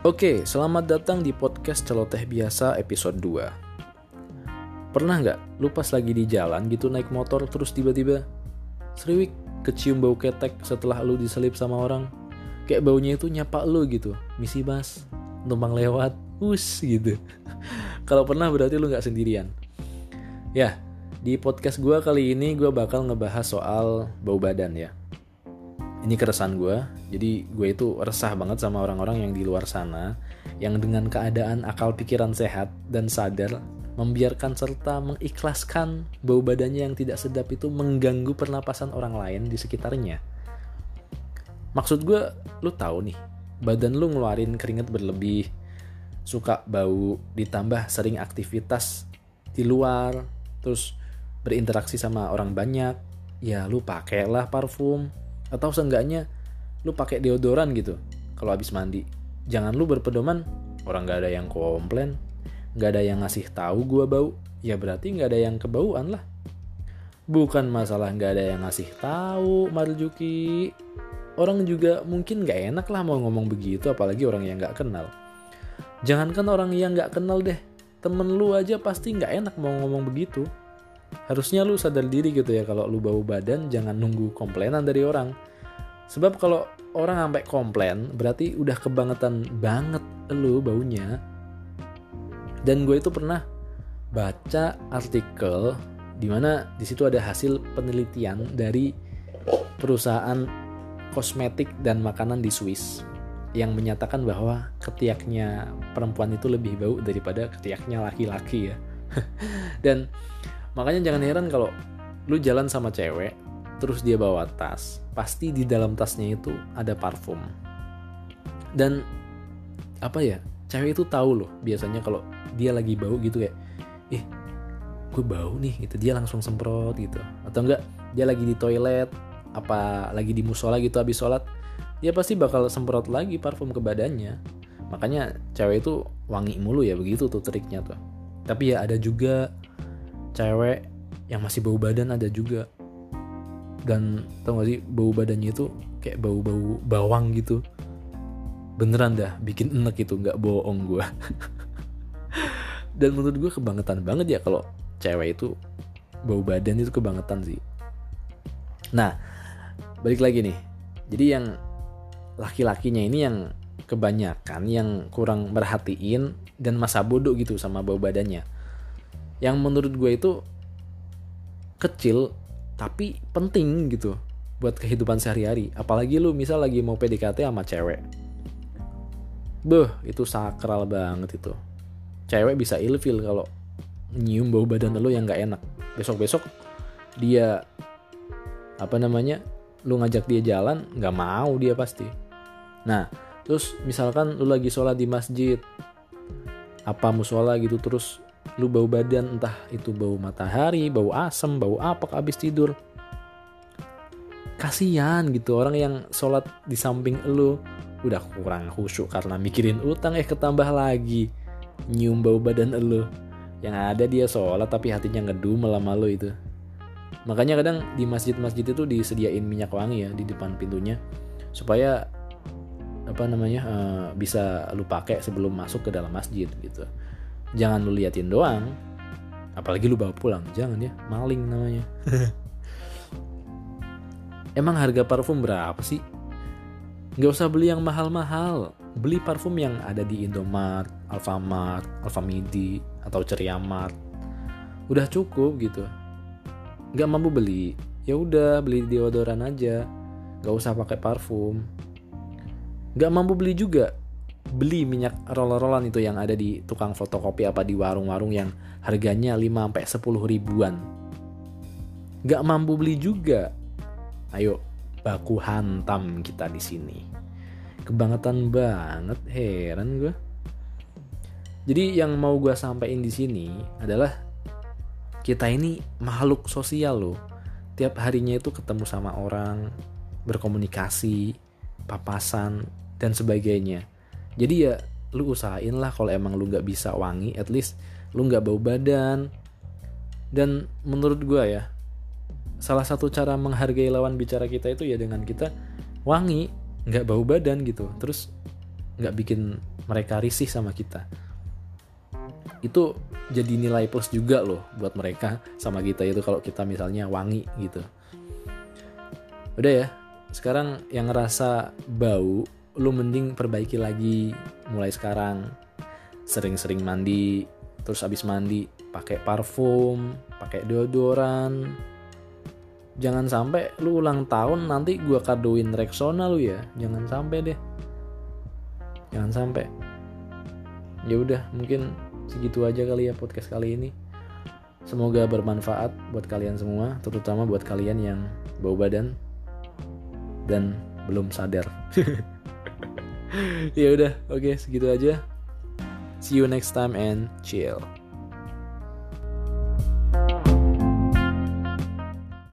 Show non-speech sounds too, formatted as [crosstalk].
Oke, selamat datang di podcast Celoteh Biasa episode 2 Pernah nggak lu pas lagi di jalan gitu naik motor terus tiba-tiba Seriwik kecium bau ketek setelah lu diselip sama orang. Kayak baunya itu nyapa lu gitu Misi mas, numpang lewat, us gitu. [laughs] Kalau pernah berarti lu nggak sendirian. Ya, di podcast gue kali ini gue bakal ngebahas soal bau badan ya ini keresahan gue jadi gue itu resah banget sama orang-orang yang di luar sana yang dengan keadaan akal pikiran sehat dan sadar membiarkan serta mengikhlaskan bau badannya yang tidak sedap itu mengganggu pernapasan orang lain di sekitarnya. Maksud gue lu tahu nih badan lu ngeluarin keringat berlebih suka bau ditambah sering aktivitas di luar terus berinteraksi sama orang banyak ya lu pakailah parfum atau seenggaknya lu pakai deodoran gitu kalau habis mandi. Jangan lu berpedoman orang gak ada yang komplain gak ada yang ngasih tahu gua bau. Ya berarti gak ada yang kebauan lah. Bukan masalah gak ada yang ngasih tahu Marjuki orang juga mungkin gak enak lah mau ngomong begitu apalagi orang yang gak kenal. Jangankan orang yang gak kenal deh temen lu aja pasti gak enak mau ngomong begitu harusnya lu sadar diri gitu ya kalau lu bau badan jangan nunggu komplainan dari orang. Sebab kalau orang sampai komplain berarti udah kebangetan banget lu baunya. Dan gue itu pernah baca artikel di mana di situ ada hasil penelitian dari perusahaan kosmetik dan makanan di Swiss yang menyatakan bahwa ketiaknya perempuan itu lebih bau daripada ketiaknya laki-laki ya. [laughs] Dan Makanya jangan heran kalau lu jalan sama cewek, terus dia bawa tas, pasti di dalam tasnya itu ada parfum. Dan apa ya, cewek itu tahu loh biasanya kalau dia lagi bau gitu kayak, eh gue bau nih gitu, dia langsung semprot gitu. Atau enggak, dia lagi di toilet, apa lagi di musola gitu habis sholat, dia pasti bakal semprot lagi parfum ke badannya. Makanya cewek itu wangi mulu ya begitu tuh triknya tuh. Tapi ya ada juga cewek yang masih bau badan ada juga. Dan tau gak sih bau badannya itu kayak bau-bau bawang gitu. Beneran dah bikin enak itu nggak bohong gue [laughs] dan menurut gue kebangetan banget ya kalau cewek itu bau badan itu kebangetan sih. Nah balik lagi nih. Jadi yang laki-lakinya ini yang kebanyakan yang kurang merhatiin dan masa bodoh gitu sama bau badannya yang menurut gue itu kecil tapi penting gitu buat kehidupan sehari-hari. Apalagi lu misal lagi mau PDKT sama cewek. Beh itu sakral banget itu. Cewek bisa ilfil kalau nyium bau badan lu yang nggak enak. Besok-besok dia apa namanya lu ngajak dia jalan nggak mau dia pasti. Nah terus misalkan lu lagi sholat di masjid apa musola gitu terus lu bau badan entah itu bau matahari bau asem bau apa abis tidur. Kasihan gitu orang yang sholat di samping lu. Udah kurang khusyuk karena mikirin utang eh ketambah lagi. Nyium bau badan lu. Yang ada dia sholat tapi hatinya ngedumel sama lu itu. Makanya kadang di masjid-masjid itu disediain minyak wangi ya di depan pintunya. Supaya apa namanya uh, bisa lu pakai sebelum masuk ke dalam masjid gitu jangan lu liatin doang. Apalagi lu bawa pulang. Jangan ya. Maling namanya. [laughs] Emang harga parfum berapa sih? Nggak usah beli yang mahal-mahal. Beli parfum yang ada di Indomart, Alfamart, Alfamidi atau Ceriamart udah cukup gitu. Nggak mampu beli. Ya udah beli deodoran aja. Nggak usah pakai parfum. Nggak mampu beli juga beli minyak roller-rollan itu yang ada di tukang fotokopi apa di warung-warung yang harganya 5 sampai 10 ribuan. Gak mampu beli juga. Ayo baku hantam kita di sini. Kebangetan banget, heran gue. Jadi yang mau gue sampaikan di sini adalah kita ini makhluk sosial loh. Tiap harinya itu ketemu sama orang, berkomunikasi, papasan, dan sebagainya jadi ya lu usahain lah kalau emang lu nggak bisa wangi at least lu nggak bau badan. Dan menurut gue ya salah satu cara menghargai lawan bicara kita itu ya dengan kita wangi nggak bau badan gitu. Terus nggak bikin mereka risih sama kita. Itu jadi nilai plus juga loh buat mereka sama kita itu kalau kita misalnya wangi gitu. Udah ya sekarang yang ngerasa bau lu mending perbaiki lagi mulai sekarang. Sering-sering mandi terus abis mandi pakai parfum pakai deodoran. Jangan sampai lu ulang tahun nanti gua kadoin Rexona lu ya. Jangan sampai deh. Jangan sampai. Ya udah mungkin segitu aja kali ya podcast kali ini. Semoga bermanfaat buat kalian semua terutama buat kalian yang bau badan dan belum sadar [laughs] [laughs] ya udah oke okay, segitu aja. See you next time and chill